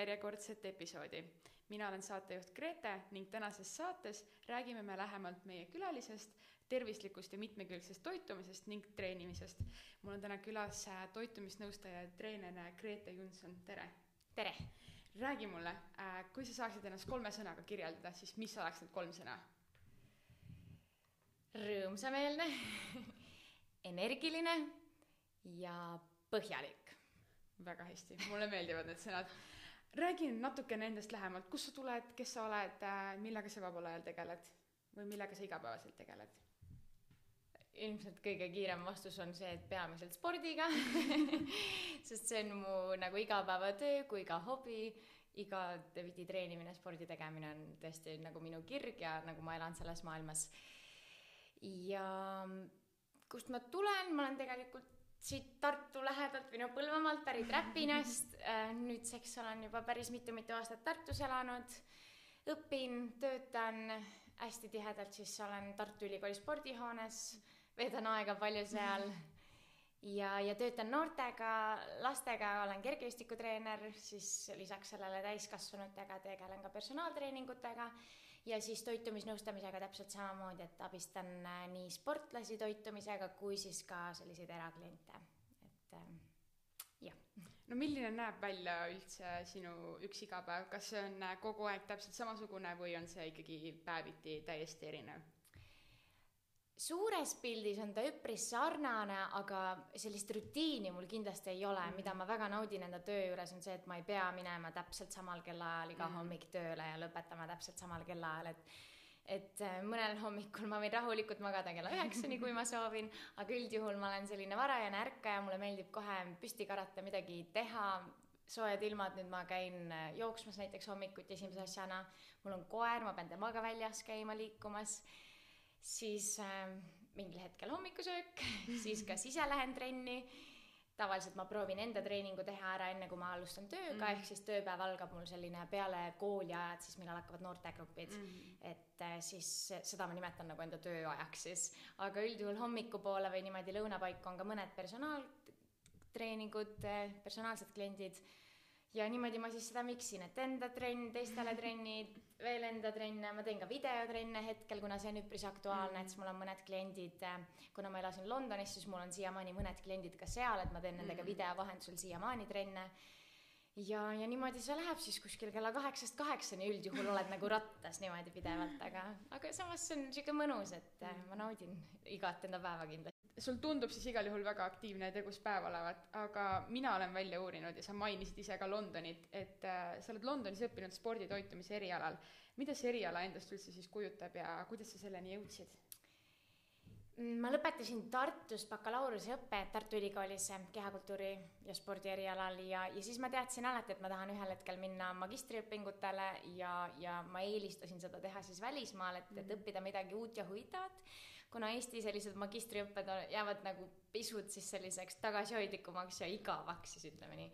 järjekordset episoodi. mina olen saatejuht Grete ning tänases saates räägime me lähemalt meie külalisest, tervislikust ja mitmekülgsest toitumisest ning treenimisest. mul on täna külas äh, toitumisnõustaja ja treener Grete Junson, tere! tere! räägi mulle, äh, kui sa saaksid ennast kolme sõnaga kirjeldada, siis mis oleks need kolm sõna? rõõmsameelne energiline ja põhjalik. väga hästi, mulle meeldivad need sõnad. Räägi natukene endast lähemalt, kust sa tuled, kes sa oled, äh, millega sa vabal ajal tegeled või millega sa igapäevaselt tegeled? ilmselt kõige kiirem vastus on see, et peamiselt spordiga sest see on mu nagu igapäevatöö kui ka hobi. igatepidi treenimine, spordi tegemine on tõesti nagu minu kirg ja nagu ma elan selles maailmas. ja kust ma tulen, ma olen tegelikult siit Tartu lähedalt või no Põlvamaalt pärit Räpinast. Äh, nüüdseks olen juba päris mitu-mitu aastat Tartus elanud. õpin, töötan hästi tihedalt, siis olen Tartu Ülikooli spordihoones, veedan aega palju seal ja, ja töötan noortega, lastega, olen kergejõustikutreener, siis lisaks sellele täiskasvanutega tegelen ka personaaltreeningutega ja siis toitumisnõustamisega täpselt samamoodi, et abistan äh, nii sportlasi toitumisega kui siis ka selliseid erakliente, et äh, jah. no milline näeb välja üldse sinu üks igapäev, kas see on äh, kogu aeg täpselt samasugune või on see ikkagi päeviti täiesti erinev? Suures pildis on ta üpris sarnane, aga sellist rutiini mul kindlasti ei ole mm., mida ma väga naudin enda töö juures, on see, et ma ei pea minema täpselt samal kellaajal iga mm. hommik tööle ja lõpetama täpselt samal kellaajal, et et äh, mõnel hommikul ma võin rahulikult magada kella üheksani, kui ma soovin, aga üldjuhul ma olen selline varajane ärkaja, mulle meeldib kohe püsti karata, midagi teha, soojad ilmad, nüüd ma käin äh, jooksmas näiteks hommikuti esimese asjana, mul on koer, ma pean temaga väljas käima liikumas siis äh, mingil hetkel hommikusöök, siis kas ise lähen trenni. tavaliselt ma proovin enda treeningu teha ära, enne kui ma alustan tööga mm, -hmm. ehk siis tööpäev algab mul selline peale kooli ajad, siis millal hakkavad noortegrupid mm. -hmm. et äh, siis seda ma nimetan nagu enda tööajaks siis, aga üldjuhul hommikupoole või niimoodi lõuna paiku on ka mõned personaaltreeningud, äh, personaalsed kliendid ja niimoodi ma siis seda miksin, et enda trenn, teistele trennid, veel enda trenne, ma teen ka videotrenne hetkel, kuna see on üpris aktuaalne mm., et siis mul on mõned kliendid, kuna ma elasin Londonis, siis mul on siiamaani mõned kliendid ka seal, et ma teen nendega mm. video vahendusel siiamaani trenne. ja, ja niimoodi see läheb siis kuskil kella kaheksast kaheksani üldjuhul oled nagu rattas niimoodi pidevalt, aga, aga samas see on sihuke mõnus, et ma naudin igat enda päeva kindlasti sul tundub siis igal juhul väga aktiivne ja tegus päev olevat, aga mina olen välja uurinud ja sa mainisid ise ka Londonit, et äh, sa oled Londonis õppinud sporditoitumise erialal. mida see eriala endast üldse siis kujutab ja kuidas sa selleni jõudsid? ma lõpetasin Tartus bakalaureuseõppe Tartu Ülikoolis kehakultuuri ja spordi erialal ja, ja siis ma teadsin alati, et ma tahan ühel hetkel minna magistriõpingutele ja, ja ma eelistasin seda teha siis välismaal, et, et mhm. õppida midagi uut ja huvitavat kuna Eesti sellised magistriõpped jäävad nagu pisut siis selliseks tagasihoidlikumaks ja igavaks siis ütleme nii.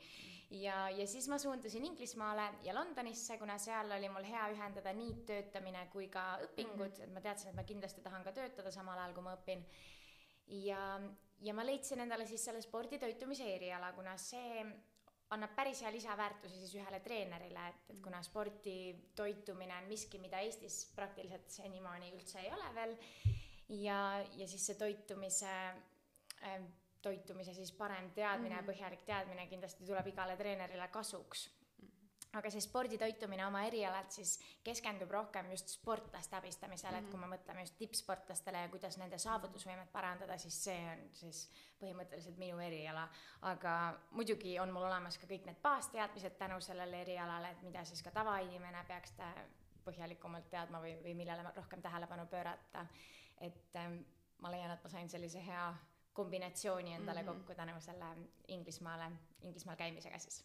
ja, ja siis ma suundusin Inglismaale ja Londonisse, kuna seal oli mul hea ühendada nii töötamine kui ka õpingud mm, -hmm. et ma teadsin, et ma kindlasti tahan ka töötada samal ajal, kui ma õpin. ja, ja ma leidsin endale siis selle sporditoitumise eriala, kuna see annab päris hea lisaväärtuse siis ühele treenerile, et, et kuna sporti toitumine on miski, mida Eestis praktiliselt senimaani üldse ei ole veel ja, ja siis see toitumise äh, toitumise siis parem teadmine mm, -hmm. põhjalik teadmine kindlasti tuleb igale treenerile kasuks aga see sporditoitumine oma erialalt siis keskendub rohkem just sportlaste abistamisele mm, -hmm. et kui me mõtleme just tippsportlastele ja kuidas nende saavutusvõimet parandada, siis see on siis põhimõtteliselt minu eriala. aga muidugi on mul olemas ka kõik need baasteadmised tänu sellele erialale, et mida siis ka tavainimene peaks põhjalikumalt teadma või, või millele rohkem tähelepanu pöörata. Et ähm, ma leian, et ma sain sellise hea kombinatsiooni endale mm -hmm. kokku tänu selle Inglismaale, Inglismaal käimisega siis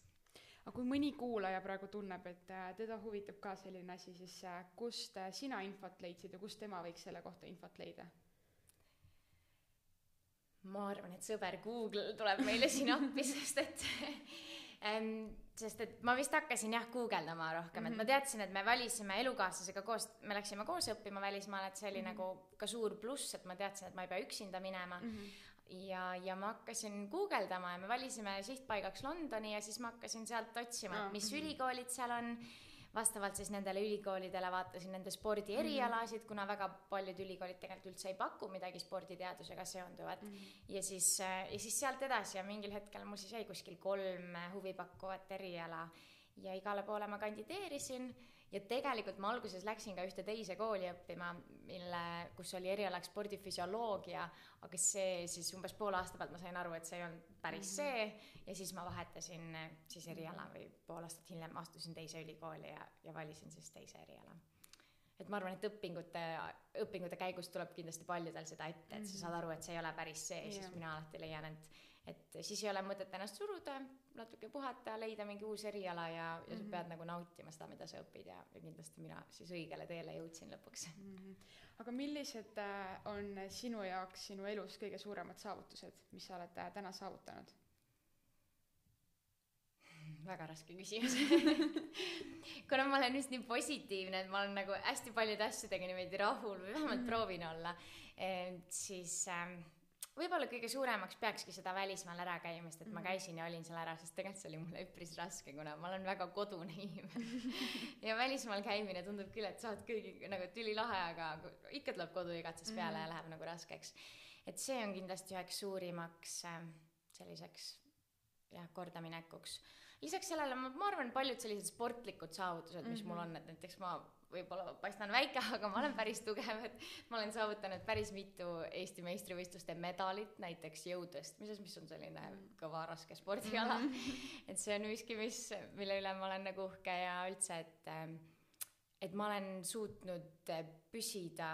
aga kui mõni kuulaja praegu tunneb, et äh, teda huvitab ka selline asi, siis äh, kust äh, sina infot leidsid ja kust tema võiks selle kohta infot leida? ma arvan, et sõber Google tuleb meile siin appi, sest et ähm, sest et ma vist hakkasin jah guugeldama rohkem mm, -hmm. et ma mhm. teadsin, et me valisime elukaaslasega koos, me läksime koos õppima välismaale, et see oli mm -hmm. nagu ka suur pluss, et ma teadsin, et ma ei pea üksinda minema mm. -hmm. ja, ja ma hakkasin guugeldama ja me valisime sihtpaigaks Londoni ja siis ma hakkasin sealt otsima, et mis ülikoolid seal on vastavalt siis nendele ülikoolidele vaatasin nende spordierialasid, kuna väga paljud ülikoolid tegelikult üldse ei paku midagi sporditeadusega seonduvat mm. -hmm. ja siis, ja siis sealt edasi ja mingil hetkel mul siis jäi kuskil kolm huvipakkuvat eriala ja igale poole ma kandideerisin ja tegelikult ma alguses läksin ka ühte teise kooli õppima, mille, kus oli erialaks spordifüsioloogia, aga see siis umbes poole aasta pealt ma sain aru, et see ei olnud päris -hmm. see. Ja siis ma vahetasin siis eriala või pool aastat hiljem astusin teise ülikooli ja, ja valisin siis teise eriala. Et ma arvan, et õpingute, õpingute käigus tuleb kindlasti paljudel seda ette, et sa saad aru, et see ei ole päris see siis mina alati leian, et et siis ei ole mõtet ennast suruda, natuke puhata, leida mingi uus eriala ja, ja mm -hmm. sa pead nagu nautima seda, mida sa õpid ja, ja kindlasti mina siis õigele teele jõudsin lõpuks mm. -hmm. aga millised äh, on sinu jaoks sinu elus kõige suuremad saavutused, mis sa oled äh, täna saavutanud? väga raske küsimus kuna ma olen just nii positiivne, et ma olen nagu hästi paljude asjadega niimoodi rahul või vähemalt mm -hmm. proovin olla, siis äh, võib-olla kõige suuremaks peakski seda välismaal ära käimist, et ma mhm. käisin ja olin seal ära, sest tegelikult see oli mulle üpris raske, kuna ma olen väga kodune inimene ja välismaal käimine tundub küll, et sa oled kõigi nagu, et ülilahe, aga ikka tuleb koduigatsus peale mm -hmm. ja läheb nagu raskeks. et see on kindlasti üheks suurimaks äh, selliseks jah, kordaminekuks. lisaks sellele ma, ma arvan, paljud sellised sportlikud saavutused, mis mm -hmm. mul on, et näiteks ma võib-olla paistan väike, aga ma olen päris tugev, et ma olen saavutanud päris mitu Eesti meistrivõistluste medalit, näiteks jõutõstmises, mis on selline mm. kõva raske spordiala mm. -hmm. et see on miski, mis, mille üle ma olen nagu uhke ja üldse, et ähm, et ma olen suutnud püsida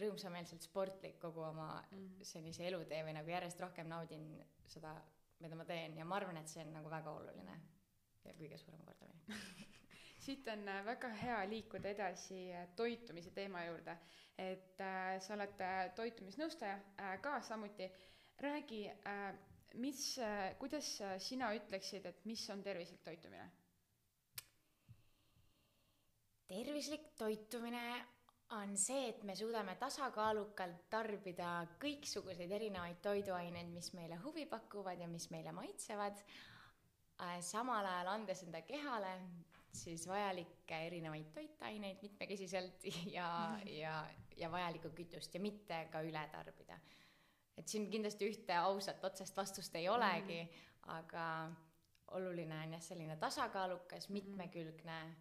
rõõmsameelselt sportlik kogu oma mm. sellise elutee või nagu järjest rohkem naudin seda, mida ma teen ja ma arvan, et see on nagu väga oluline ja kõige suurem kordamine siit on äh, väga hea liikuda edasi äh, toitumise teema juurde. et äh, sa oled äh, toitumisnõustaja äh, ka samuti. räägi äh,, mis äh,, kuidas sina ütleksid, et mis on tervislik toitumine? tervislik toitumine on see, et me suudame tasakaalukalt tarbida kõiksuguseid erinevaid toiduaineid, mis meile huvi pakuvad ja mis meile maitsevad, samal ajal andes enda kehale siis vajalikke erinevaid toitaineid mitmekesiselt ja, ja, ja vajalikku kütust ja mitte ka üle tarbida. et siin kindlasti ühte ausat otsest vastust ei olegi mm, -hmm. aga oluline on jah, selline tasakaalukas, mhm. mitmekülgne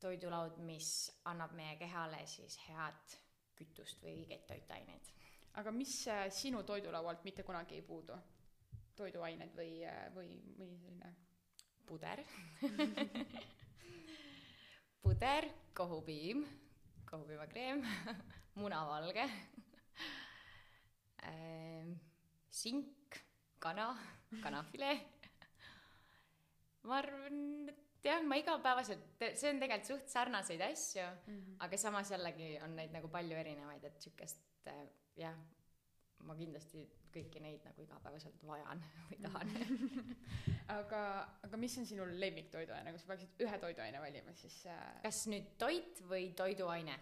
toidulaud, mis annab meie kehale siis head kütust või õigeid toitaineid. aga mis äh, sinu toidulaualt mitte kunagi ei puudu? toiduained või, äh, või mõni selline puder puder, kohupiim, kohupiimakreem munavalge äh,, sink, kana, kanafilee. ma arvan, et jah, ma igapäevaselt, see on tegelikult suht sarnaseid asju mm, -hmm. aga samas jällegi on neid nagu palju erinevaid, et sihukest jah, ma kindlasti kõiki neid nagu igapäevaselt vajan või tahan aga, aga mis on sinu lemmiktoiduaine, kui sa peaksid ühe toiduaine valima, siis äh... kas nüüd toit või toiduaine?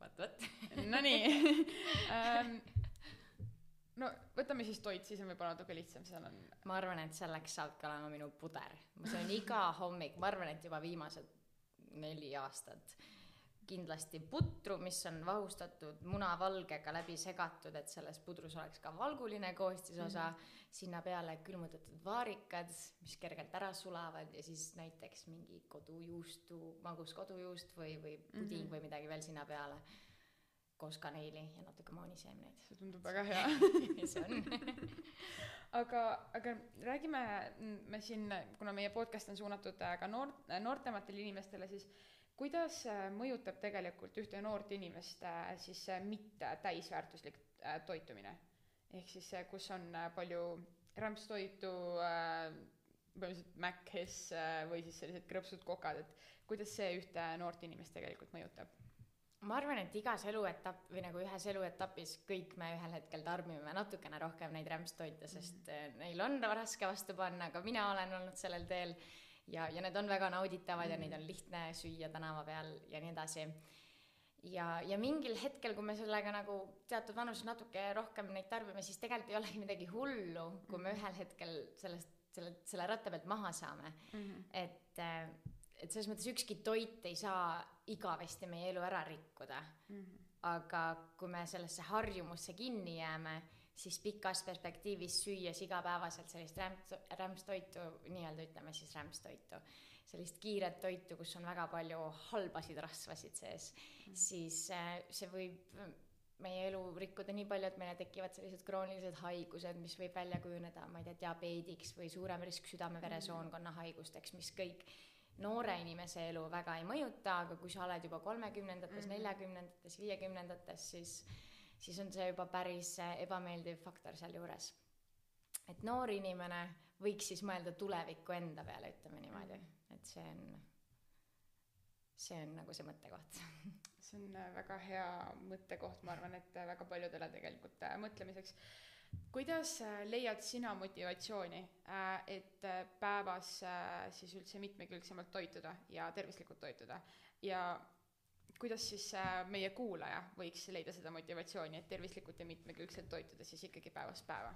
vot, vot. Nonii um, no võtame siis toit, siis on võib-olla natuke lihtsam, seal on. ma arvan, et selleks saabki olema minu puder. ma söön iga hommik, ma arvan, et juba viimased neli aastat kindlasti putru, mis on vahustatud munavalgega läbi segatud, et selles pudrus oleks ka valguline koostisosa mm, -hmm. sinna peale külmutatud vaarikad, mis kergelt ära sulavad ja siis näiteks mingi kodujuustu, magus kodujuust või, või puding mm -hmm. või midagi veel sinna peale koos kaneeli ja natuke mooniseemneid. see tundub väga hea see on aga, aga räägime me siin, kuna meie podcast on suunatud äh, ka noor, noortematele inimestele, siis kuidas äh, mõjutab tegelikult ühte noort inimest äh, siis mitte täisväärtuslik äh, toitumine? ehk siis kus on palju rämpstoitu, põhimõtteliselt Mac-hes või siis sellised krõpsud kokad, et kuidas see ühte noort inimest tegelikult mõjutab? ma arvan, et igas eluetapp või nagu ühes eluetapis kõik me ühel hetkel tarbime natukene rohkem neid rämpstoite, sest mm -hmm. neil on raske vastu panna, aga mina olen olnud sellel teel ja, ja need on väga nauditavad mm. ja neid on lihtne süüa tänava peal ja nii edasi. ja, ja mingil hetkel, kui me sellega nagu teatud vanuses natuke rohkem neid tarbime, siis tegelikult ei olegi midagi hullu, kui me ühel hetkel sellest, selle, selle ratta pealt maha saame mm. -hmm. et, äh, et selles mõttes ükski toit ei saa igavesti meie elu ära rikkuda mm. -hmm. aga kui me sellesse harjumusse kinni jääme, siis pikas perspektiivis süües igapäevaselt sellist rämps, rämpstoitu, nii-öelda ütleme siis rämpstoitu sellist kiiret toitu, kus on väga palju halbasid rasvasid sees mm., siis äh, see võib meie elu rikkuda nii palju, et meile tekivad sellised kroonilised haigused, mis võib välja kujuneda, ma ei tea, diabeediks või suurem risk südame-veresoonkonna haigusteks, mis kõik noore inimese elu väga ei mõjuta, aga kui sa oled juba kolmekümnendates, mhm. neljakümnendates, viiekümnendates, siis, siis on see juba päris äh, ebameeldiv faktor sealjuures. et noor inimene võiks siis mõelda tuleviku enda peale, ütleme niimoodi et see on, see on nagu see mõttekoht see on äh, väga hea mõttekoht, ma arvan, et äh, väga paljudele tegelikult mõtlemiseks. kuidas leiad sina motivatsiooni, et päevas siis üldse mitmekülgsemalt toituda ja tervislikult toituda ja kuidas siis meie kuulaja võiks leida seda motivatsiooni, et tervislikult ja mitmekülgselt toituda siis ikkagi päevast päeva?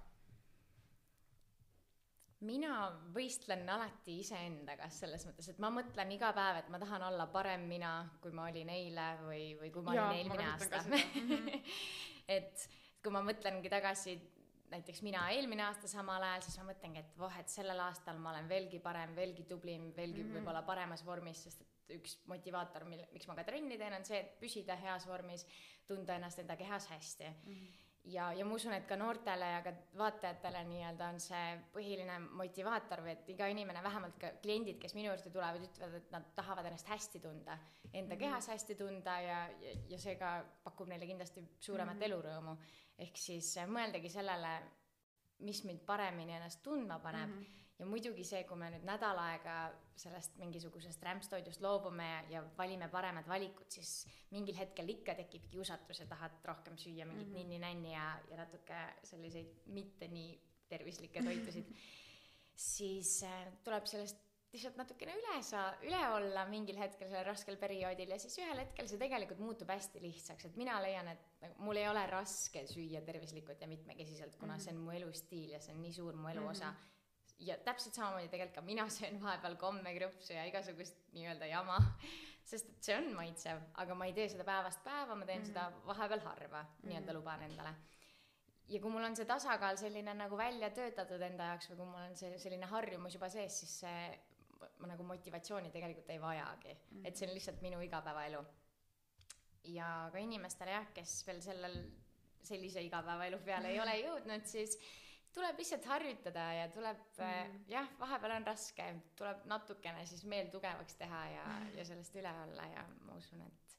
mina võistlen alati iseendaga selles mõttes, et ma mõtlen iga päev, et ma tahan olla parem mina, kui ma olin eile või, või kui ma ja, olin eelmine aasta. et kui ma mõtlengi tagasi näiteks mina eelmine aasta samal ajal, siis ma mõtlengi, et voh, et sellel aastal ma olen veelgi parem, veelgi tublim, veelgi mm -hmm. võib-olla paremas vormis, sest et üks motivaator, mille, miks ma ka trenni teen, on see, et püsida heas vormis, tunda ennast enda kehas hästi mm. -hmm ja, ja ma usun, et ka noortele ja ka vaatajatele nii-öelda on see põhiline motivaator või et iga inimene, vähemalt ka kliendid, kes minu juurde tulevad, ütlevad, et nad tahavad ennast hästi tunda, enda -hmm. kehas hästi tunda ja, ja, ja see ka pakub neile kindlasti suuremat mm -hmm. elurõõmu. ehk siis mõeldagi sellele, mis mind paremini ennast tundma paneb mm. -hmm ja muidugi see, kui me nüüd nädal aega sellest mingisugusest rämpstoidust loobume ja, ja valime paremad valikud, siis mingil hetkel ikka tekib kiusatus ja tahad rohkem süüa mingit mm -hmm. ninni-nänni ja, ja natuke selliseid mitte nii tervislikke toitusid siis äh, tuleb sellest lihtsalt natukene üle saa-, üle olla mingil hetkel sellel raskel perioodil ja siis ühel hetkel see tegelikult muutub hästi lihtsaks, et mina leian, et nagu mul ei ole raske süüa tervislikult ja mitmekesiselt, kuna mm -hmm. see on mu elustiil ja see on nii suur mu elu osa mm. -hmm ja täpselt samamoodi tegelikult ka mina söön vahepeal kommekrõpsu ja igasugust nii-öelda jama, sest et see on maitsev, aga ma ei tee seda päevast päeva, ma teen mm -hmm. seda vahepeal harva mm -hmm., nii-öelda luban endale. ja kui mul on see tasakaal selline nagu välja töötatud enda jaoks või kui mul on see selline harjumus juba sees, siis see ma nagu motivatsiooni tegelikult ei vajagi mm, -hmm. et see on lihtsalt minu igapäevaelu. ja ka inimestele jah, kes veel sellel, sellise igapäevaelu peale ei ole jõudnud, siis tuleb lihtsalt harjutada ja tuleb mm. jah, vahepeal on raske, tuleb natukene siis meel tugevaks teha ja mm., ja sellest üle olla ja ma usun, et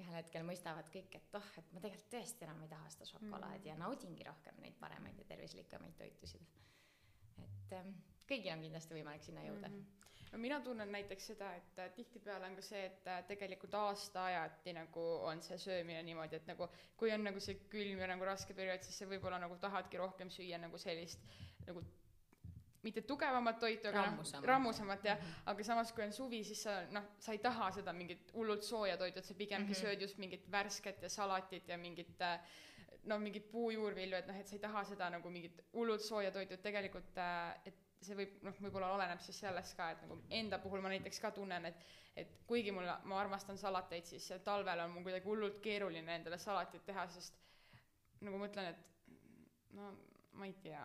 ühel hetkel mõistavad kõik, et oh, et ma tegelikult tõesti enam ei taha seda šokolaadi mm. ja naudingi rohkem neid paremaid ja tervislikumaid toitusid. et ähm, kõigil on kindlasti võimalik sinna jõuda mm. -hmm no mina tunnen näiteks seda, et äh, tihtipeale on ka see, et äh, tegelikult aastaajati nagu on see söömine niimoodi, et nagu kui on nagu see külm ja nagu raske periood, siis sa võib-olla nagu tahadki rohkem süüa nagu sellist nagu mitte tugevamat toitu, aga noh, rammusamat jah mm, -hmm. aga samas, kui on suvi, siis sa noh, sa ei taha seda mingit hullult sooja toitu, et sa pigemgi mm -hmm. sööd just mingit värsket ja salatit ja mingit äh, no mingit puujuurvilju, et noh, et sa ei taha seda nagu mingit hullult sooja toitu, et tegelikult, et see võib, noh, võib-olla oleneb siis sellest ka, et nagu enda puhul ma näiteks ka tunnen, et et kuigi mul, ma armastan salateid, siis talvel on mul kuidagi hullult keeruline endale salatit teha, sest nagu ma ütlen, et no ma ei tea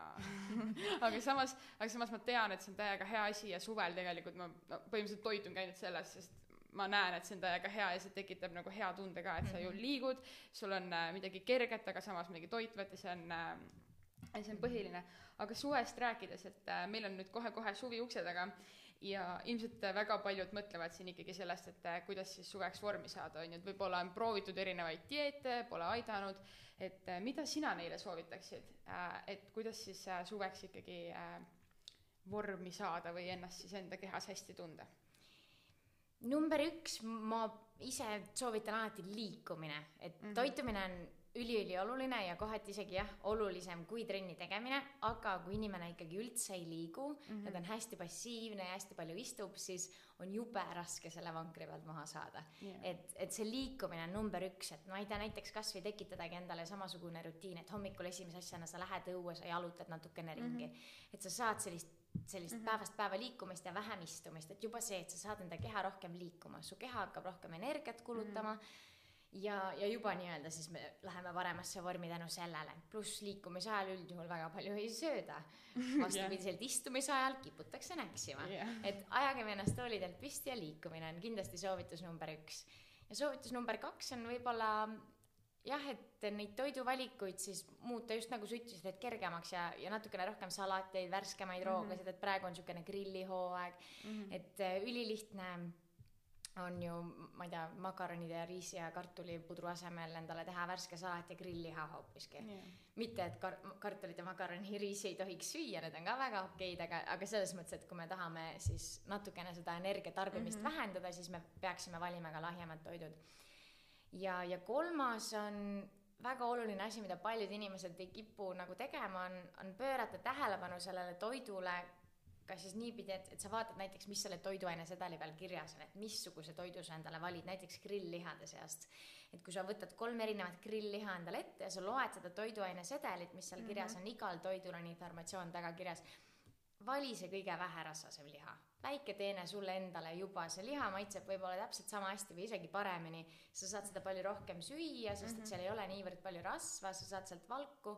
aga samas, aga samas ma tean, et see on täiega hea asi ja suvel tegelikult ma no, põhimõtteliselt toitun käinud sellest, sest ma näen, et see on täiega hea ja see tekitab nagu hea tunde ka, et sa ju mhm. liigud, sul on äh, midagi kerget, aga samas midagi toitvat ja see on äh, see on põhiline, aga suvest rääkides, et äh, meil on nüüd kohe-kohe suvi ukse taga ja ilmselt väga paljud mõtlevad siin ikkagi sellest, et äh, kuidas siis suveks vormi saada, on ju, et võib-olla on proovitud erinevaid dieete, pole aidanud, et äh, mida sina neile soovitaksid, et kuidas siis suveks ikkagi vormi saada või ennast siis enda kehas hästi tunda? number üks, ma ise soovitan alati liikumine, et mm -hmm. toitumine on üliülioluline ja kohati isegi jah, olulisem kui trenni tegemine, aga kui inimene ikkagi üldse ei liigu mm, -hmm. ja ta on hästi passiivne ja hästi palju istub, siis on jube raske selle vankri pealt maha saada yeah.. et, et see liikumine on number üks, et ma ei tea, näiteks kasvõi tekitadagi endale samasugune rutiin, et hommikul esimese asjana sa lähed õue, sa jalutad natukene ringi mm. -hmm. et sa saad sellist sellist mm -hmm. päevast päeva liikumist ja vähem istumist, et juba see, et sa saad enda keha rohkem liikuma, su keha hakkab rohkem energiat kulutama mm. -hmm ja, ja juba nii-öelda siis me läheme paremasse vormi tänu sellele, pluss liikumise ajal üldjuhul väga palju ei sööda. vastupidiselt yeah. istumise ajal kiputakse näksima yeah., et ajagem ennast toolidelt püsti ja liikumine on kindlasti soovitus number üks. ja soovitus number kaks on võib-olla jah, et neid toiduvalikuid siis muuta just nagu sa ütlesid, et kergemaks ja, ja natukene rohkem salateid, värskemaid mm -hmm. roogasid, et praegu on niisugune grillihooaeg mm, -hmm. et äh, ülilihtne on ju, ma ei tea, makaronide ja riisi ja kartulipudru asemel endale teha värske salat ja grillliha hoopiski. Yeah.. mitte, et kar-, kartulit ja makaroni ja riisi ei tohiks süüa, need on ka väga okeid, aga, aga selles mõttes, et kui me tahame siis natukene seda energiatarbimist mm -hmm. vähendada, siis me peaksime valima ka lahjemad toidud. Ja, ja kolmas on väga oluline asi, mida paljud inimesed ei kipu nagu tegema, on, on pöörata tähelepanu sellele toidule kas siis niipidi, et, et sa vaatad näiteks, mis selle toiduaine sedeli peal kirjas on, et missuguse toidu sa endale valid, näiteks grilllihade seast. et kui sa võtad kolm erinevat grilliha endale ette ja sa loed seda toiduaine sedelit, mis seal kirjas mm -hmm. on, igal toidul on informatsioon taga kirjas, vali see kõige väherasvasem liha väike teene sulle endale juba, see liha maitseb võib-olla täpselt sama hästi või isegi paremini. sa saad seda palju rohkem süüa, sest et mhm. seal ei ole niivõrd palju rasva, sa saad sealt valku,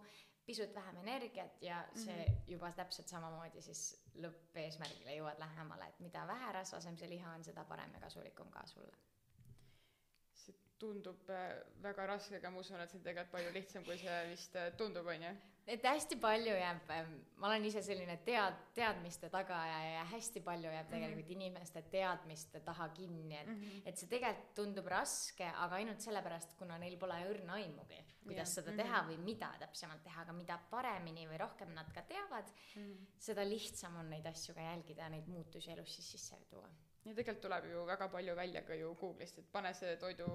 pisut vähem energiat ja see mm -hmm. juba täpselt samamoodi siis lõppeesmärgile jõuad lähemale, et mida väherasvasem see liha on, seda parem ja kasulikum ka sulle see tundub äh, väga raske, aga ma usun, et see on tegelikult palju lihtsam, kui see vist äh, tundub, on ju et hästi palju jääb, ähm, ma olen ise selline tead-, teadmiste tagaja ja hästi palju jääb tegelikult mm -hmm. inimeste teadmiste taha kinni, et mm, -hmm. et see tegelikult tundub raske, aga ainult sellepärast, kuna neil pole õrna aimugi, kuidas yeah. seda teha mhm. või mida täpsemalt teha, aga mida paremini või rohkem nad ka teavad mm, -hmm. seda lihtsam on neid asju ka jälgida ja neid muutusi elus siis sisse tuua ja tegelikult tuleb ju väga palju välja ka ju Google'ist, et pane see toidu,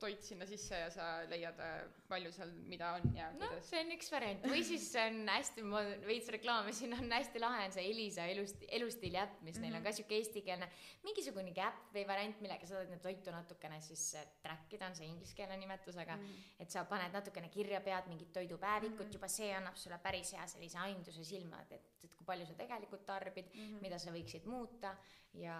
toit sinna sisse ja sa leiad, äh, palju seal mida on ja no, kuidas. see on üks variant või siis on hästi, ma veits reklaamisin, on hästi lahe on see Elisa elust-, elustiili äpp, mis mm -hmm. neil on ka mhm. sihuke eestikeelne, mingisugunegi äpp või variant, millega sa saad toitu natukene siis äh, track ida, on see ingliskeelne nimetus, aga mm -hmm. et sa paned natukene kirja pead mingit toidupäevikut mm, -hmm. juba see annab sulle päris hea sellise aimduse silma, et, et, et kui palju sa tegelikult tarbid mm, -hmm. mida sa võiksid muuta ja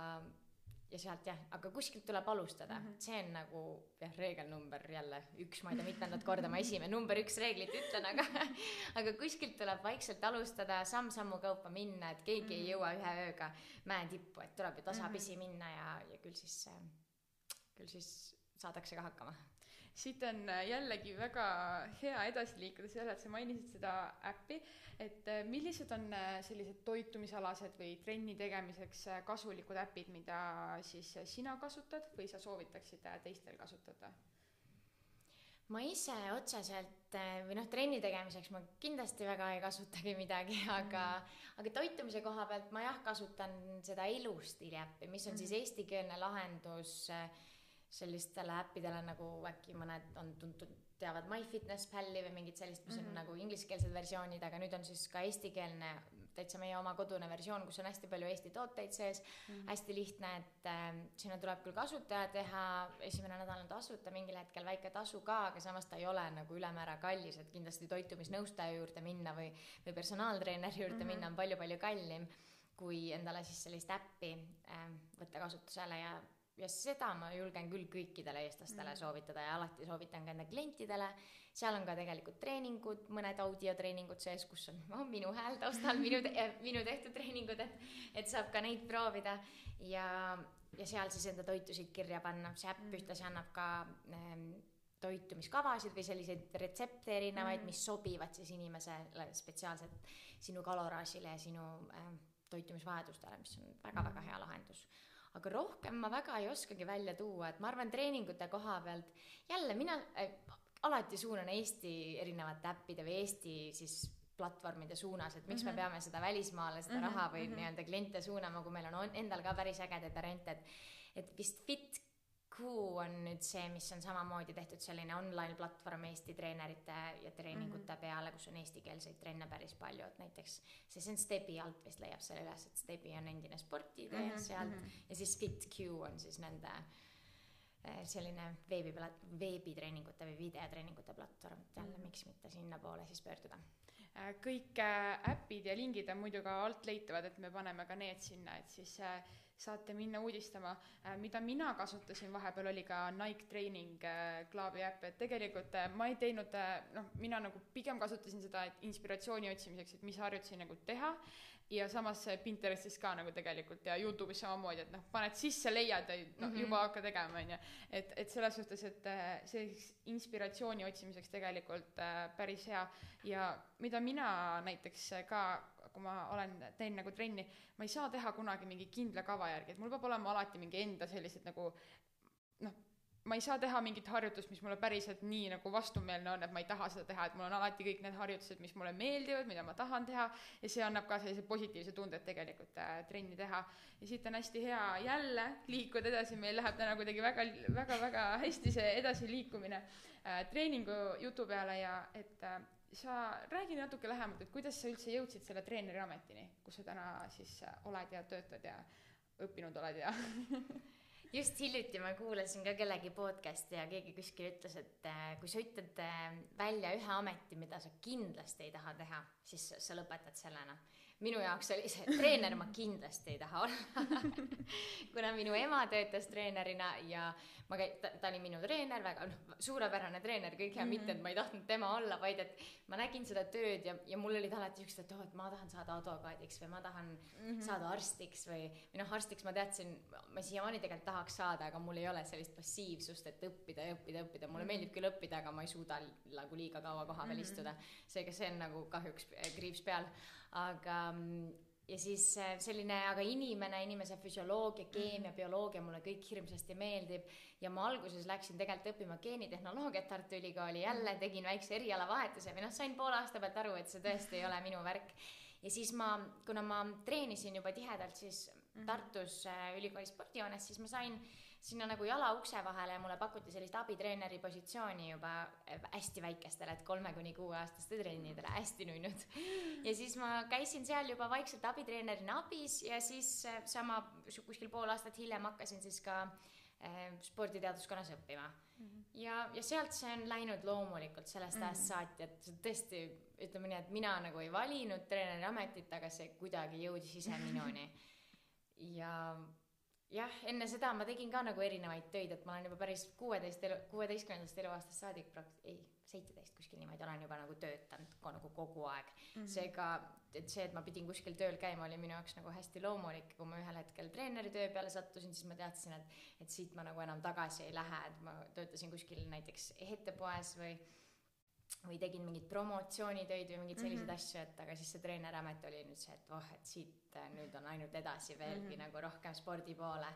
ja sealt jah, aga kuskilt tuleb alustada mm, -hmm. see on nagu jah, reegel number jälle üks, ma ei tea mitmendat korda ma esimene number üks reeglit ütlen, aga aga kuskilt tuleb vaikselt alustada, samm-sammu kaupa minna, et keegi mm -hmm. ei mhm. jõua ühe ööga mäe tippu, et tuleb ju tasapisi mm -hmm. minna ja, ja küll siis, küll siis saadakse ka hakkama siit on jällegi väga hea edasi liikuda sellele, et sa mainisid seda äppi et äh, millised on äh, sellised toitumisalased või trenni tegemiseks äh, kasulikud äpid, mida siis sina kasutad või sa soovitaksid teistel kasutada? ma ise otseselt või noh, trenni tegemiseks ma kindlasti väga ei kasutagi midagi, aga mm, -hmm. aga toitumise koha pealt ma jah, kasutan seda elustiili äppi, mis on mm -hmm. siis eestikeelne lahendus sellistele äppidele nagu äkki mõned on tuntud teavad MyFitnessPal'i või mingit sellist, mis mm -hmm. on mhm. nagu ingliskeelsed versioonid, aga nüüd on siis ka eestikeelne, täitsa meie oma kodune versioon, kus on hästi palju Eesti tooteid sees mm, -hmm. hästi lihtne, et äh, sinna tuleb küll kasutaja teha, esimene nädal on tasuta, mingil hetkel väike tasu ka, aga samas ta ei ole nagu ülemäära kallis, et kindlasti toitumisnõustaja juurde minna või, või personaaltreeneri juurde mm -hmm. minna on palju-palju kallim kui endale siis sellist äppi äh, võtta kasutusele ja ja seda ma julgen küll kõikidele eestlastele mm. soovitada ja alati soovitan ka enda klientidele. seal on ka tegelikult treeningud, mõned audiotreeningud sees, kus on oh, minu hääl taustal, minu te-, minu tehtud treeningud, et, et saab ka neid proovida ja, ja seal siis enda toitusid kirja panna, see äpp mm. ühtlasi annab ka ähm, toitumiskavasid või selliseid retsepte erinevaid mm., mis sobivad siis inimesele spetsiaalselt sinu kaloraažile ja sinu äh, toitumisvajadustele, mis on väga-väga mm. hea lahendus aga rohkem ma väga ei oskagi välja tuua, et ma arvan, treeningute koha pealt jälle mina äh, alati suunan Eesti erinevate äppide või Eesti siis platvormide suunas, et miks mm -hmm. me mhm. peame seda välismaale seda mm -hmm. raha või mm -hmm. nii-öelda kliente suunama, kui meil on endal ka päris ägedaid variante, et et vist Fit Q on nüüd see, mis on samamoodi tehtud selline online platvorm Eesti treenerite ja treeningute mm -hmm. peale, kus on eestikeelseid trenne päris palju, et näiteks see, see on Stepi alt vist leiab selle üles, et Stepi on endine spordiidee mm -hmm. sealt mm -hmm. ja siis FitQ on siis nende eh, selline veebi, veebitreeningute või videotreeningute platvorm, et jälle -hmm. miks mitte sinnapoole siis pöörduda äh, kõik äh, äpid ja lingid on muidu ka alt leitavad, et me paneme ka need sinna, et siis äh, saate minna uudistama. Äh, mida mina kasutasin vahepeal, oli ka Nike Training äh, klaavi äpp, et tegelikult äh, ma ei teinud, noh, mina nagu pigem kasutasin seda, et inspiratsiooni otsimiseks, et mis harjutusi nagu teha ja samas Pinterestis ka nagu tegelikult ja Youtube'is samamoodi, et noh, paned sisse, leiad ja noh mm -hmm., juba hakka tegema, on ju. et, et selles suhtes, et see inspiratsiooni otsimiseks tegelikult päris hea ja mida mina näiteks ka kui ma olen teen nagu trenni, ma ei saa teha kunagi mingi kindla kava järgi, et mul peab olema alati mingi enda sellised nagu noh, ma ei saa teha mingit harjutust, mis mulle päriselt nii nagu vastumeelne on, et ma ei taha seda teha, et mul on alati kõik need harjutused, mis mulle meeldivad, mida ma tahan teha ja see annab ka sellise positiivse tunde, et tegelikult äh, trenni teha. ja siit on hästi hea jälle liikuda edasi, meil läheb täna kuidagi väga, väga, väga hästi see edasiliikumine äh, treeningu jutu peale ja et äh, sa räägi natuke lähemalt, et kuidas sa üldse jõudsid selle treeneri ametini, kus sa täna siis oled ja töötad ja õppinud oled ja just hiljuti ma kuulasin ka kellegi podcast'i ja keegi kuskil ütles, et äh, kui sa ütled äh, välja ühe ameti, mida sa kindlasti ei taha teha, siis sa lõpetad sellena minu jaoks oli see, treener ma kindlasti ei taha olla kuna minu ema töötas treenerina ja ma käi-, ta, ta oli minu treener, väga noh, suurepärane treener, kõik hea mm, -hmm. mitte et ma ei tahtnud tema olla, vaid et ma nägin seda tööd ja, ja mul olid alati siuksed, et oh, et ma tahan saada advokaadiks või ma tahan mm -hmm. saada arstiks või, või noh, arstiks ma teadsin, ma siiamaani tegelikult tahaks saada, aga mul ei ole sellist passiivsust, et õppida ja õppida õppida, mulle mm -hmm. meeldib küll õppida, aga ma ei suuda nagu liiga kaua koha peal mm -hmm. istuda. seega see on nagu kahjuks kriips peal aga mm, ja siis äh, selline, aga inimene, inimese füsioloogia, keemia -hmm. bioloogia mulle kõik hirmsasti meeldib ja ma alguses läksin tegelikult õppima geenitehnoloogiat Tartu Ülikooli, jälle mhm. tegin väikse erialavahetuse või noh, sain poole aasta pealt aru, et see tõesti ei ole minu värk. ja siis ma, kuna ma treenisin juba tihedalt siis mhm. Tartus äh, ülikooli spordihoones, siis ma sain äh, sinna nagu jala ukse vahele ja mulle pakuti sellist abitreeneri positsiooni juba hästi väikestele, et kolme kuni kuueaastaste trennidele, hästi nunnud. ja siis ma käisin seal juba vaikselt abitreenerina abis ja siis eh, sama kuskil pool aastat hiljem hakkasin siis ka eh, sporditeaduskonnas õppima mm. -hmm. ja, ja sealt see on läinud loomulikult sellest ajast mm -hmm. saati, et tõesti ütleme nii, et mina nagu ei valinud treeneri ametit, aga see kuidagi jõudis ise minuni. ja jah, enne seda ma tegin ka nagu erinevaid töid, et ma olen juba päris kuueteist elu, kuueteistkümnendast eluaastast saadik prakt-, ei, seitseteist kuskil niimoodi olen juba nagu töötanud ko, nagu kogu aeg. Mm -hmm.. seega, et see, et ma pidin kuskil tööl käima, oli minu jaoks nagu hästi loomulik, kui ma ühel hetkel treeneri töö peale sattusin, siis ma teadsin, et, et siit ma nagu enam tagasi ei lähe, et ma töötasin kuskil näiteks ehetepoes või või tegin mingeid promotsioonitöid või mingeid selliseid mm -hmm. asju, et aga siis see treeneriamet oli nüüd see, et oh, et siit äh, nüüd on ainult edasi veelgi mm -hmm. nagu rohkem spordi poole.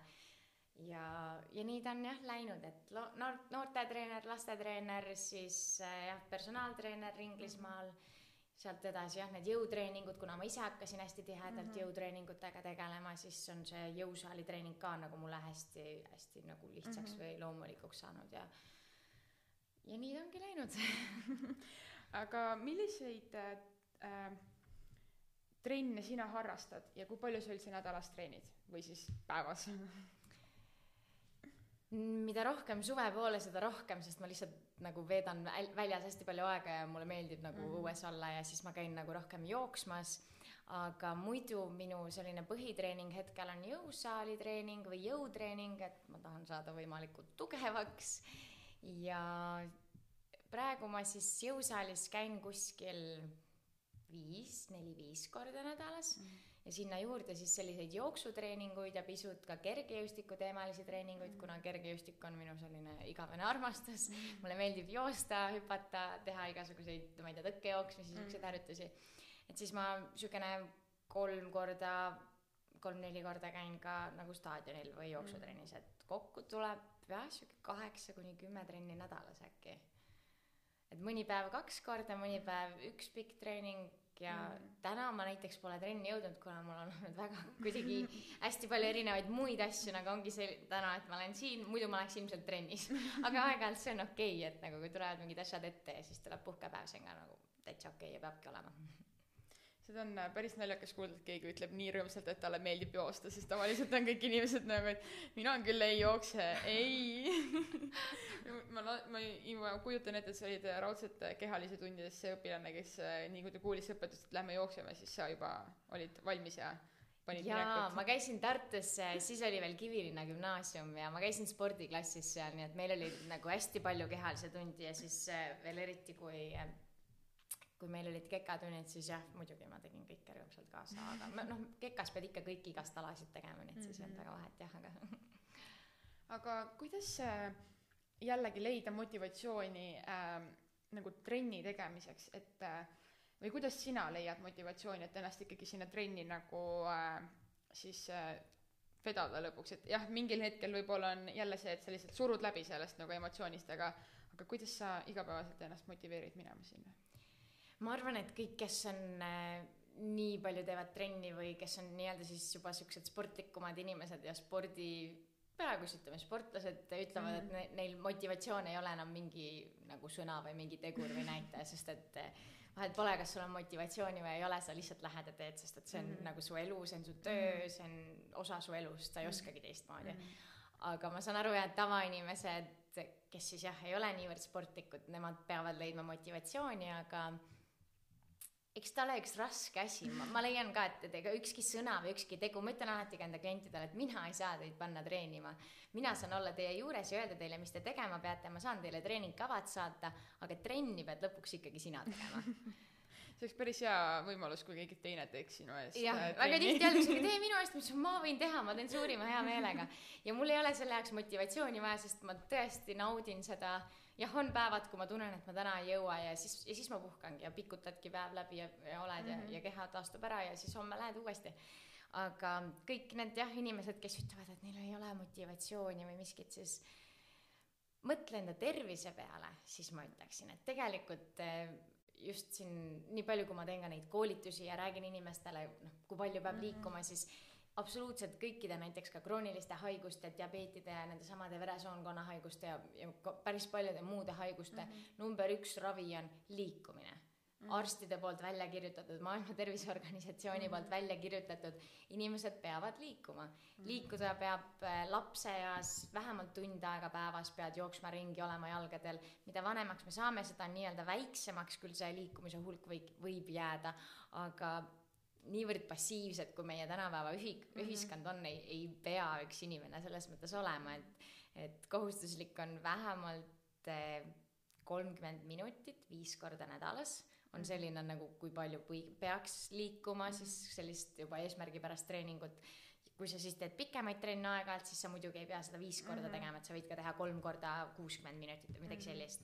ja, ja nii ta on jah läinud, et lo-, noor, noortetreener, lastetreener, siis äh, jah, personaaltreener Inglismaal mm, -hmm. sealt edasi jah, need jõutreeningud, kuna ma ise hakkasin hästi tihedalt mm -hmm. jõutreeningutega tegelema, siis on see jõusaali treening ka nagu mulle hästi, hästi nagu lihtsaks mm -hmm. või loomulikuks saanud ja ja nii ta ongi läinud aga milliseid äh, trenne sina harrastad ja kui palju sa üldse nädalas treenid või siis päevas mida rohkem suve poole, seda rohkem, sest ma lihtsalt nagu veedan väljas hästi palju aega ja mulle meeldib nagu mm -hmm. õues olla ja siis ma käin nagu rohkem jooksmas. aga muidu minu selline põhitreening hetkel on jõusaali treening või jõutreening, et ma tahan saada võimalikult tugevaks ja praegu ma siis jõusaalis käin kuskil viis, neli-viis korda nädalas mm. ja sinna juurde siis selliseid jooksutreeninguid ja pisut ka kergejõustiku teemalisi treeninguid mm., kuna kergejõustik on minu selline igavene armastus mm.. mulle meeldib joosta, hüpata, teha igasuguseid, ma ei tea, tõkkejooksmisi, siukseid mm. harjutusi. et siis ma siukene kolm korda, kolm-neli korda käin ka nagu staadionil või jooksutrennis, et kokku tuleb jah, sihuke kaheksa kuni kümme trenni nädalas äkki. et mõni päev kaks korda, mõni päev üks pikk treening ja mm. täna ma näiteks pole trenni jõudnud, kuna mul on olnud väga kuidagi hästi palju erinevaid muid asju, nagu ongi see täna, et ma olen siin, muidu ma oleks ilmselt trennis. aga aeg-ajalt see on okei okay,, et nagu kui tulevad mingid asjad ette ja siis tuleb puhkepäev, see on ka nagu täitsa okei okay ja peabki olema seda on äh, päris naljakas kuulda, et keegi ütleb nii rõõmsalt, et talle meeldib joosta, sest tavaliselt on kõik inimesed nagu, et mina küll ei jookse, ei. Ma, ma, ma kujutan ette, et sa olid raudselt kehalise tundides see õpilane, kes äh, nii kui ta kuulis õpetust, et lähme jookseme, siis sa juba olid valmis ja panid jaa, ma käisin Tartus, siis oli veel Kivilinna gümnaasium ja ma käisin spordiklassis seal, nii et meil oli nagu hästi palju kehalisi tundi ja siis äh, veel eriti, kui kui meil olid kekatunnid, siis jah, muidugi ma tegin kõike rõõmsalt kaasa, aga noh, kekas pead ikka kõiki igast alasid tegema, nii et siis ei olnud väga vahet jah, aga. aga kuidas jällegi leida motivatsiooni äh, nagu trenni tegemiseks, et äh, või kuidas sina leiad motivatsiooni, et ennast ikkagi sinna trenni nagu äh, siis äh, vedada lõpuks, et jah, mingil hetkel võib-olla on jälle see, et sa lihtsalt surud läbi sellest nagu emotsioonist, aga aga kuidas sa igapäevaselt ennast motiveerid minema sinna? Ma arvan, et kõik, kes on äh, nii palju teevad trenni või kes on nii-öelda siis juba siuksed sportlikumad inimesed ja spordi, peaaegu siis ütleme, sportlased ütlevad mm, -hmm. et ne, neil motivatsioon ei ole enam mingi nagu sõna või mingi tegur või näitaja, sest et äh, vahet pole, kas sul on motivatsiooni või ei ole, sa lihtsalt lähed ja teed, sest et see on mm -hmm. nagu su elu, see on su töö -hmm. see on osa su elust, sa ei mhm. oskagi teistmoodi mm. -hmm. aga ma saan aru jah, et tavainimesed, kes siis jah, ei ole niivõrd sportlikud, nemad peavad leidma motivatsiooni, aga eks ta ole üks raske asi, ma leian ka, et, ega ükski sõna või ükski tegu, ma ütlen alati ka enda klientidele, et mina ei saa teid panna treenima. mina saan olla teie juures ja öelda teile, mis te tegema peate, ma saan teile treeningkavad saata, aga trenni pead lõpuks ikkagi sina tegema see oleks päris hea võimalus, kui keegi teine teeks sinu eest. jah, äh, väga tihti öeldaksegi, tee minu eest, ütlesin, ma võin teha, ma teen suurima hea meelega. ja mul ei ole selle jaoks motivatsiooni vaja, sest ma tõesti naudin seda jah, on päevad, kui ma tunnen, et ma täna ei jõua ja siis, ja siis ma puhkangi ja pikutadki päev läbi ja, ja oled mm -hmm. ja, mhm. ja keha taastub ära ja siis homme lähed uuesti. aga kõik need jah, inimesed, kes ütlevad, et neil ei ole motivatsiooni või miskit, siis mõtle enda tervise peale, siis ma ütleksin, et tegelikult eh, just siin nii palju, kui ma teen ka neid koolitusi ja räägin inimestele, noh, kui palju peab mm -hmm. liikuma, siis absoluutselt kõikide näiteks ka krooniliste haiguste, diabeetide ja nendesamade veresoonkonna haiguste ja, ja päris paljude muude haiguste mm -hmm. number üks ravi on liikumine mm. -hmm. arstide poolt välja kirjutatud, Maailma Terviseorganisatsiooni mm -hmm. poolt välja kirjutatud, inimesed peavad liikuma mm. -hmm. liikuda peab äh, lapseeas vähemalt tund aega päevas, pead jooksma ringi, olema jalgadel. mida vanemaks me saame, seda nii-öelda väiksemaks küll see liikumise hulk võib, võib jääda, aga niivõrd passiivsed, kui meie tänapäeva ühi-, mhm. ühiskond on, ei, ei pea üks inimene selles mõttes olema, et, et kohustuslik on vähemalt eh, kolmkümmend minutit viis korda nädalas on mhm. selline nagu, kui palju või peaks liikuma, mhm. siis sellist juba eesmärgipärast treeningut. Kui sa siis teed pikemaid trenne aeg-ajalt, siis sa muidugi ei pea seda viis korda tegema, et sa võid ka teha kolm korda kuuskümmend minutit või midagi sellist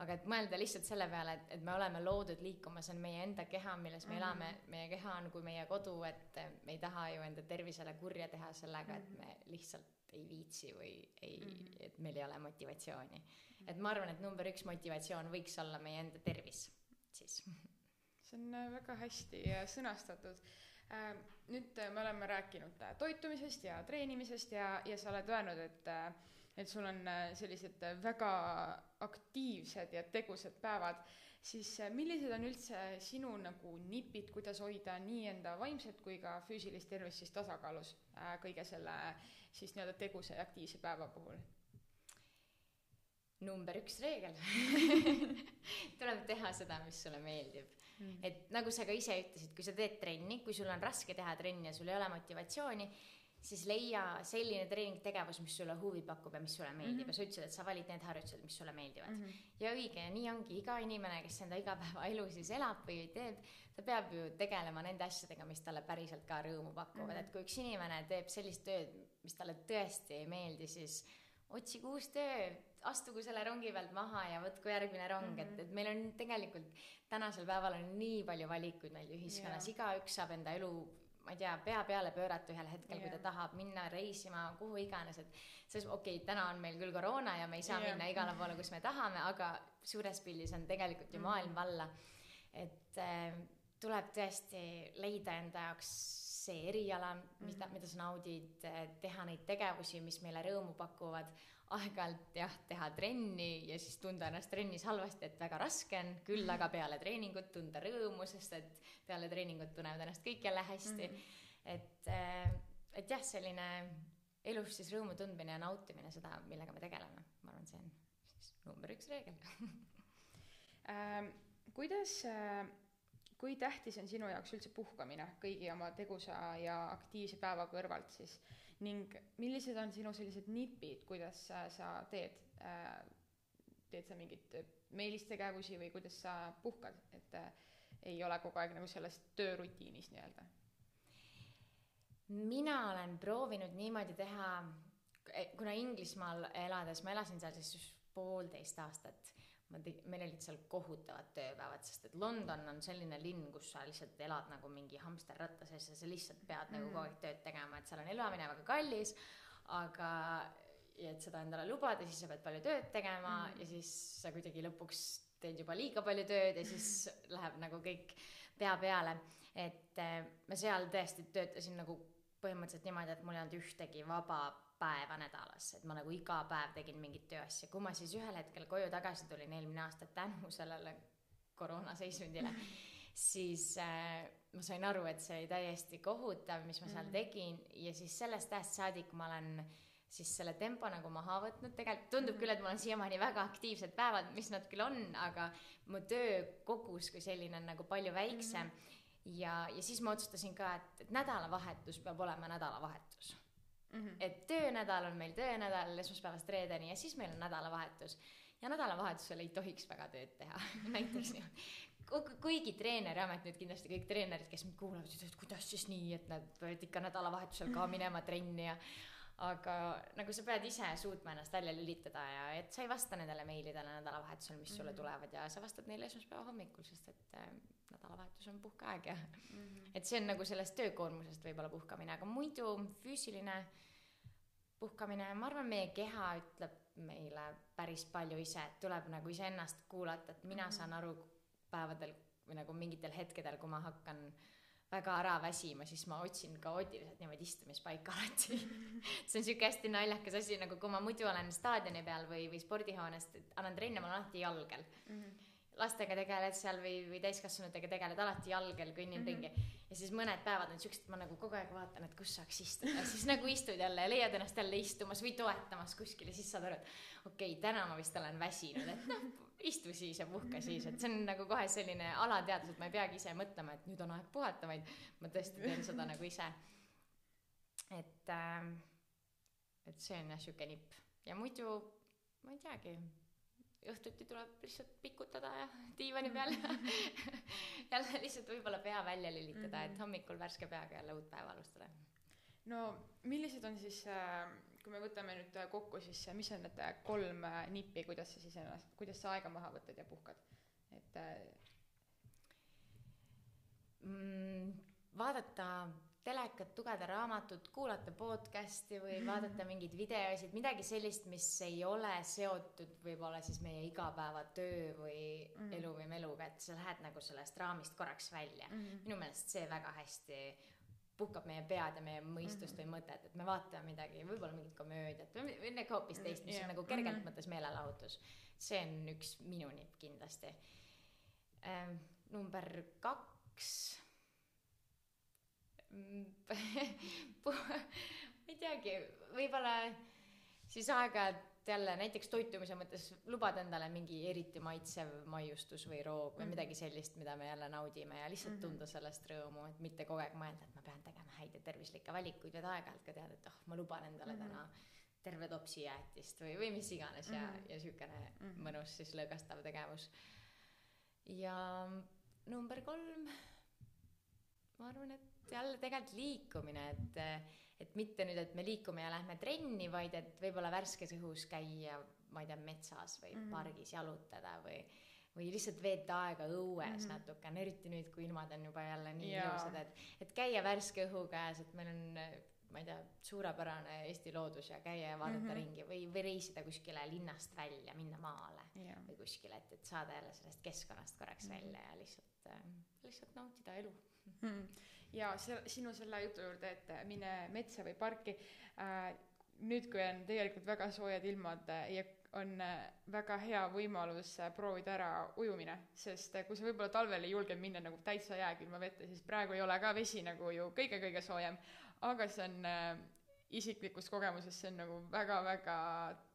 aga et mõelda lihtsalt selle peale, et, et me oleme loodud liikuma, see on meie enda keha, milles me mm -hmm. elame, meie keha on kui meie kodu, et me ei taha ju enda tervisele kurja teha sellega, et me lihtsalt ei viitsi või ei mm, -hmm. et meil ei ole motivatsiooni mm. -hmm. et ma arvan, et number üks motivatsioon võiks olla meie enda tervis siis. see on väga hästi sõnastatud nüüd me oleme rääkinud toitumisest ja treenimisest ja, ja sa oled öelnud, et et sul on äh, sellised äh, väga aktiivsed ja tegusad päevad, siis äh, millised on üldse sinu nagu nipid, kuidas hoida nii enda vaimset kui ka füüsilist tervist siis tasakaalus äh, kõige selle siis nii-öelda tegusa ja aktiivse päeva puhul? number üks reegel. Tuleb teha seda, mis sulle meeldib mm.. et nagu sa ka ise ütlesid, kui sa teed trenni, kui sul on raske teha trenni ja sul ei ole motivatsiooni, siis leia selline treeningtegevus, mis sulle huvi pakub ja mis sulle meeldib mm -hmm. ja sa ütlesid, et sa valid need harjutused, mis sulle meeldivad mm. -hmm. ja õige ja nii ongi, iga inimene, kes enda igapäevaelu siis elab või teeb, ta peab ju tegelema nende asjadega, mis talle päriselt ka rõõmu pakuvad mm, -hmm. et kui üks inimene teeb sellist tööd, mis talle tõesti ei meeldi, siis otsigu uus töö, astugu selle rongi pealt maha ja võtku järgmine rong mm, -hmm. et, mhm. et meil on tegelikult tänasel päeval on nii palju valikuid meil ühiskonnas yeah., igaüks saab enda elu ma ei tea, pea peale pöörata ühel hetkel yeah., kui ta tahab minna reisima kuhu iganes, et selles, okei okay,, täna on meil küll koroona ja me ei saa yeah. minna igale poole, kus me tahame, aga suures pildis on tegelikult ju -hmm. maailm valla. et äh, tuleb tõesti leida enda jaoks see eriala, mida, Mhm. mida sa naudid, teha neid tegevusi, mis meile rõõmu pakuvad, aeg-ajalt jah, teha trenni ja siis tunda ennast trennis halvasti, et väga raske on, küll aga peale treeningut tunda rõõmu, sest et peale treeningut tunnevad ennast kõik jälle hästi Mhm. et, äh, et jah, selline elus siis rõõmu tundmine ja nautimine seda, millega me tegeleme, ma arvan, see on siis number üks reegel. Ähm, kuidas äh, kui tähtis on sinu jaoks üldse puhkamine kõigi oma tegusa ja aktiivse päeva kõrvalt siis ning millised on sinu sellised nipid, kuidas sa, sa teed äh,, teed sa mingeid meelistegevusi või kuidas sa puhkad, et äh, ei ole kogu aeg nagu selles töörutiinis nii-öelda? mina olen proovinud niimoodi teha, kuna Inglismaal elades, ma elasin seal siis poolteist aastat, ma te-, meil olid seal kohutavad tööpäevad, sest et London on selline linn, kus sa lihtsalt elad nagu mingi hamsterratta sees ja sa lihtsalt pead mm. nagu Mhm. kogu aeg tööd tegema, et seal on elamine väga kallis, aga ja et seda endale lubada, siis sa pead palju tööd tegema mm. ja siis sa kuidagi lõpuks teed juba liiga palju tööd ja siis läheb nagu kõik pea peale. et eh, ma seal tõesti töötasin nagu põhimõtteliselt niimoodi, et mul ei olnud ühtegi vaba päeva nädalas, et ma nagu iga päev tegin mingit tööasja. kui ma siis ühel hetkel koju tagasi tulin eelmine aasta tänu sellele koroonaseisundile, siis äh, ma sain aru, et see oli täiesti kohutav, mis ma seal Mhm. tegin ja siis sellest ajast saadik ma olen siis selle tempo nagu maha võtnud, tegelikult tundub küll, et mul on siiamaani väga aktiivsed päevad, mis nad küll on, aga mu töökogus kui selline on nagu palju väiksem mm. ja, ja siis ma otsustasin ka, et, et nädalavahetus peab olema nädalavahetus Mm -hmm. et töönädal on meil töönädal esmaspäevast reedeni ja siis meil on nädalavahetus. ja nädalavahetusel ei tohiks väga tööd teha näiteks niimoodi. kuigi treeneriamet nüüd kindlasti kõik treenerid, kes mind kuulavad, ütlevad, et kuidas siis nii, et nad peavad ikka nädalavahetusel ka minema trenni ja aga nagu sa pead ise suutma ennast välja lülitada ja et sa ei vasta nendele meilidele nädalavahetusel, mis sulle Mhm. tulevad ja sa vastad neile esmaspäeva hommikul, sest et äh, nädalavahetus on puhkeaeg ja Mm -hmm. et see on nagu sellest töökoormusest võib-olla puhkamine, aga muidu füüsiline puhkamine, ma arvan, meie keha ütleb meile päris palju ise, et tuleb nagu iseennast kuulata, et mina Mhm. saan aru päevadel või nagu mingitel hetkedel, kui ma hakkan väga ära väsima, siis ma otsin kaootiliselt niimoodi istumispaika alati see on sihuke hästi naljakas asi, nagu kui ma muidu olen staadioni peal või, või spordihoones, annan trenne, ma olen alati jalgel Mm -hmm. Lastega tegeled seal või, või täiskasvanutega tegeled alati jalgel, kõnnin mm. -hmm. ringi. ja siis mõned päevad on siuksed, ma nagu kogu aeg vaatan, et kus saaks istuda, siis nagu istud jälle ja leiad ennast jälle istumas või toetamas kuskil ja siis saad aru, et okei okay,, täna ma vist olen väsinud, et noh, istu siis ja puhka siis, et see on nagu kohe selline alateadvus, et ma ei peagi ise mõtlema, et nüüd on aeg puhata, vaid ma tõesti teen seda nagu ise. et äh,, et see on jah sihuke nipp ja muidu ma ei teagi õhtuti tuleb lihtsalt pikutada ja diivani peal jälle lihtsalt võib-olla pea välja lülitada mm, -hmm. et hommikul värske peaga jälle uut päeva alustada. no millised on siis, kui me võtame nüüd kokku, siis mis on need kolm nippi, kuidas sa siis ennast, kuidas sa aega maha võtad ja puhkad, et mm,? vaadata telekat, lugeda raamatut, kuulata podcast'i või vaadata mingeid videosid, midagi sellist, mis ei ole seotud võib-olla siis meie igapäevatöö või mm elu või meluga, et sa lähed nagu sellest raamist korraks välja mm. minu meelest see väga hästi puhkab meie pead ja meie mõistust mm -hmm. või mõtet, et me vaatame midagi, võib-olla mingit komöödiat või midagi hoopis teist, mis yeah. on nagu kergelt mm -hmm. mõttes meelelahutus. see on üks minu nipp kindlasti ähm,. number kaks ma ei teagi, võib-olla siis aeg-ajalt jälle näiteks toitumise mõttes lubada endale mingi eriti maitsev maiustus või roog või mm -hmm. midagi sellist, mida me jälle naudime ja lihtsalt mm -hmm. tunda sellest rõõmu, et mitte kogu aeg mõelda, et ma pean tegema häid ja tervislikke valikuid, vaid aeg-ajalt ka teada, et oh, ma luban endale mm -hmm. täna terve topsi jäätist või, või mis iganes mm -hmm. ja, ja siukene mm -hmm. mõnus siis lõõgastav tegevus. ja number kolm, ma arvan, et jälle tegelikult liikumine, et, et mitte nüüd, et me liigume ja lähme trenni, vaid et võib-olla värskes õhus käia, ma ei tea, metsas või mm -hmm. pargis jalutada või, või lihtsalt veeta aega õues mm -hmm. natukene, eriti nüüd, kui ilmad on juba jälle nii Jaa. ilusad, et, et käia värske õhu käes, et meil on ma ei tea, suurepärane Eesti loodus ja käia ja vaadata mm -hmm. ringi või, või reisida kuskile linnast välja, minna maale yeah. või kuskile, et, et saada jälle sellest keskkonnast korraks mm -hmm. välja ja lihtsalt lihtsalt nautida elu. Ja see, sinu selle jutu juurde, et mine metsa või parki. Äh,, nüüd, kui on tegelikult väga soojad ilmad äh, ja on äh, väga hea võimalus äh, proovida ära ujumine, sest kui sa võib-olla talvel ei julge minna nagu täitsa jääkülma vette, siis praegu ei ole ka vesi nagu ju kõige-kõige soojem, aga see on äh, isiklikust kogemusest, see on nagu väga-väga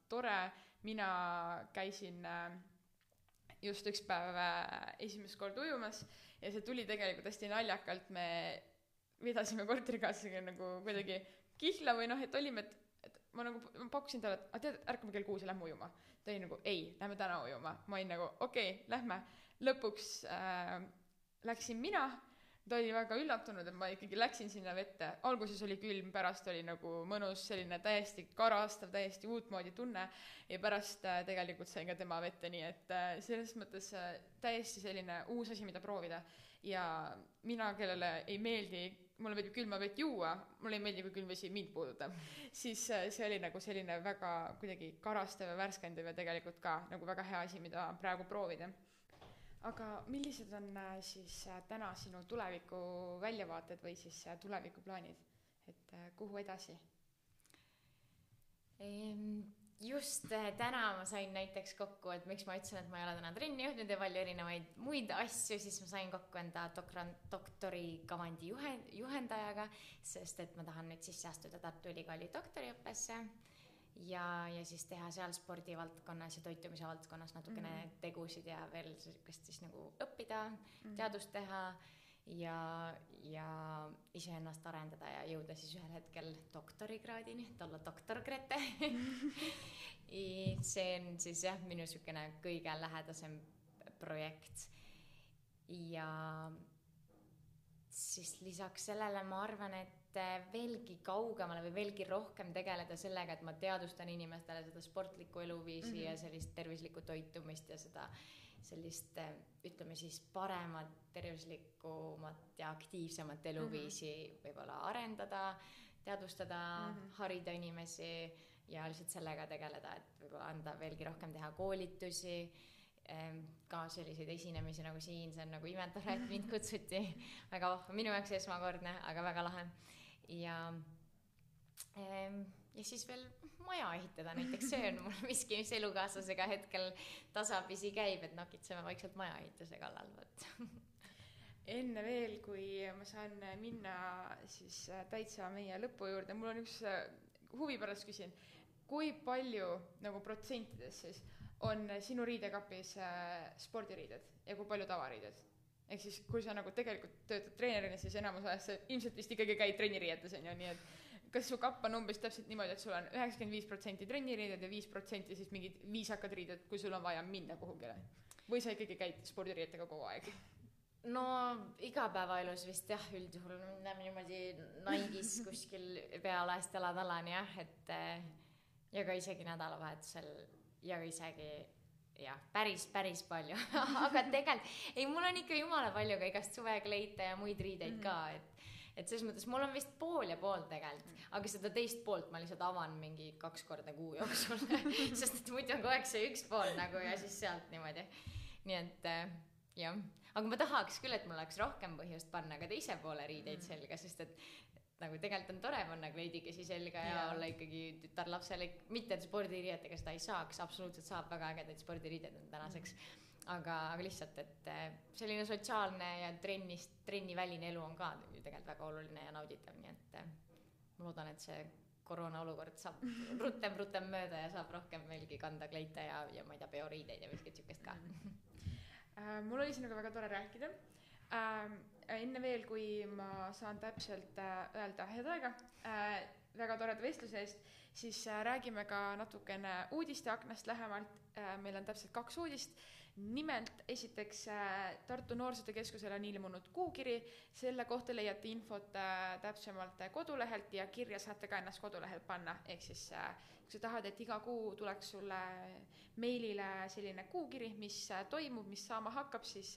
tore, mina käisin äh, just üks päev äh, esimest korda ujumas ja see tuli tegelikult hästi naljakalt, me vedasime korterikaaslasega nagu kuidagi kihla või noh, et olime, et, et ma nagu ma pakkusin talle, et aga tead, ärkame kell kuus ja lähme ujuma. ta oli nagu ei, lähme täna ujuma. ma olin nagu okei okay,, lähme. lõpuks äh, läksin mina ta oli väga üllatunud, et ma ikkagi läksin sinna vette, alguses oli külm, pärast oli nagu mõnus, selline täiesti karastav, täiesti uutmoodi tunne. Ja pärast äh, tegelikult sain ka tema vette, nii et äh, selles mõttes äh, täiesti selline uus asi, mida proovida. ja mina, kellele ei meeldi, mulle meeldib külma vett juua, mulle ei meeldi, kui külm vesi mind puudutab, siis see oli nagu selline väga kuidagi karastav ja värskendav ja tegelikult ka nagu väga hea asi, mida praegu proovida aga millised on äh, siis äh, täna sinu tuleviku väljavaated või siis äh, tulevikuplaanid, et kuhu edasi? just täna ma sain näiteks kokku, et miks ma ütlesin, et ma ei ole täna trenni juhtinud ja palju erinevaid muid asju, siis ma sain kokku enda doktor, doktorikavandi juhe, juhendajaga, sest et ma tahan nüüd sisse astuda Tartu Ülikooli doktoriõppesse ja, ja siis teha seal spordivaldkonnas ja toitumise valdkonnas natukene mm -hmm. tegusid ja veel sihukest siis nagu õppida mm, -hmm. teadust teha ja, ja iseennast arendada ja jõuda siis ühel hetkel doktorikraadini, et olla doktor Grete see on siis jah, minu sihukene kõige lähedasem projekt. ja siis lisaks sellele ma arvan, et veelgi kaugemale või veelgi rohkem tegeleda sellega, et ma teadvustan inimestele seda sportlikku eluviisi mm -hmm. ja mhm. sellist tervislikku toitumist ja seda sellist ütleme siis paremat, tervislikumat ja aktiivsemat eluviisi mm -hmm. võib-olla arendada, teadvustada mm, -hmm. harida inimesi ja lihtsalt sellega tegeleda, et võib-olla anda veelgi rohkem teha koolitusi ka selliseid esinemisi nagu siin, see on nagu imetore, et mind kutsuti. väga vahva, minu jaoks esmakordne, aga väga lahe ja ehm, ja siis veel maja ehitada näiteks, see on mul miski, mis elukaaslasega hetkel tasapisi käib, et nokitseme vaikselt maja ehituse kallal, vot. enne veel, kui ma saan minna siis äh, täitsa meie lõpu juurde, mul on üks äh, huvi pärast küsin, kui palju nagu protsentides siis on sinu riidekapis äh, spordiriided ja kui palju tavariided? Ehk siis, kui sa nagu tegelikult töötad treenerina, siis enamus ajast sa ilmselt vist ikkagi käid trenniriietes, on ju, nii et kas su kapp on umbes täpselt niimoodi, et sul on üheksakümmend viis protsenti trenniriided ja viis protsenti siis mingid viisakad riided, kui sul on vaja minna kuhugile? või sa ikkagi käid spordiriietega kogu aeg? no igapäevaelus vist jah, üldjuhul näeme niimoodi Nike'is kuskil pealaest jalatallani jah, et ja ka isegi nädalavahetusel ja ka isegi jah, päris, päris palju. Aga tegelikult, ei, mul on ikka jumala palju ka igast suvekleite ja muid riideid mm ka, et et selles mõttes mul on vist pool ja pool tegelikult. Mm, aga seda teist poolt ma lihtsalt avan mingi kaks korda kuu jooksul. Sest et muidu on kogu aeg see üks pool nagu ja siis sealt niimoodi. nii et äh, jah, aga ma tahaks küll, et mul oleks rohkem põhjust panna ka teise poole riideid mm. selga, sest et nagu tegelikult on tore panna kleidikesi selga ja, ja olla ikkagi tütarlapsele, mitte et spordiriietega seda ei saaks, absoluutselt saab, väga ägedaid spordiriided on tänaseks mm. aga, aga lihtsalt, et eh, selline sotsiaalne ja trennist, trenniväline elu on ka tegelikult väga oluline ja nauditav, nii et eh, ma loodan, et see koroona olukord saab rutem-rutem mööda ja saab rohkem veelgi kanda kleite ja, ja ma ei tea, peoriideid ja miskit siukest ka uh,. mul oli sinuga väga tore rääkida uh, enne veel, kui ma saan täpselt äh, öelda head aega äh, väga toreda vestluse eest, siis äh, räägime ka natukene uudisteaknast lähemalt. meil on täpselt kaks uudist. Nimelt esiteks Tartu Noorsootöö Keskusele on ilmunud kuukiri, selle kohta leiate infot täpsemalt kodulehelt ja kirja saate ka ennast kodulehelt panna, ehk siis kui sa tahad, et iga kuu tuleks sulle meilile selline kuukiri, mis toimub, mis saama hakkab, siis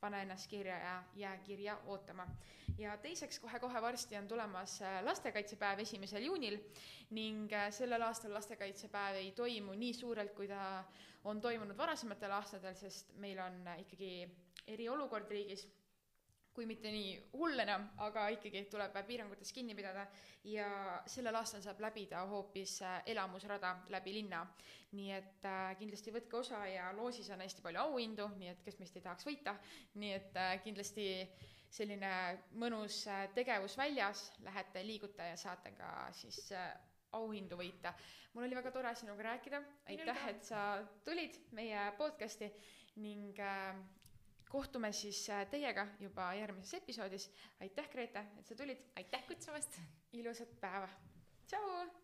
pane ennast kirja ja jää kirja ootama. ja teiseks, kohe-kohe varsti on tulemas lastekaitsepäev esimesel juunil ning sellel aastal lastekaitsepäev ei toimu nii suurelt, kui ta on toimunud varasematel aastatel, sest meil on ikkagi eriolukord riigis. Kui mitte nii hull enam, aga ikkagi tuleb piirangutest kinni pidada ja sellel aastal saab läbida hoopis äh, elamusrada läbi linna. nii et äh, kindlasti võtke osa ja loosis on hästi palju auhindu, nii et kes meist ei tahaks võita, nii et äh, kindlasti selline mõnus tegevus väljas, lähete, liigute ja saate ka siis auhindu võita. mul oli väga tore sinuga rääkida, aitäh, et sa tulid meie podcasti ning kohtume siis äh, teiega juba järgmises episoodis. aitäh, Grete, et sa tulid. aitäh kutsumast. ilusat päeva. tšau.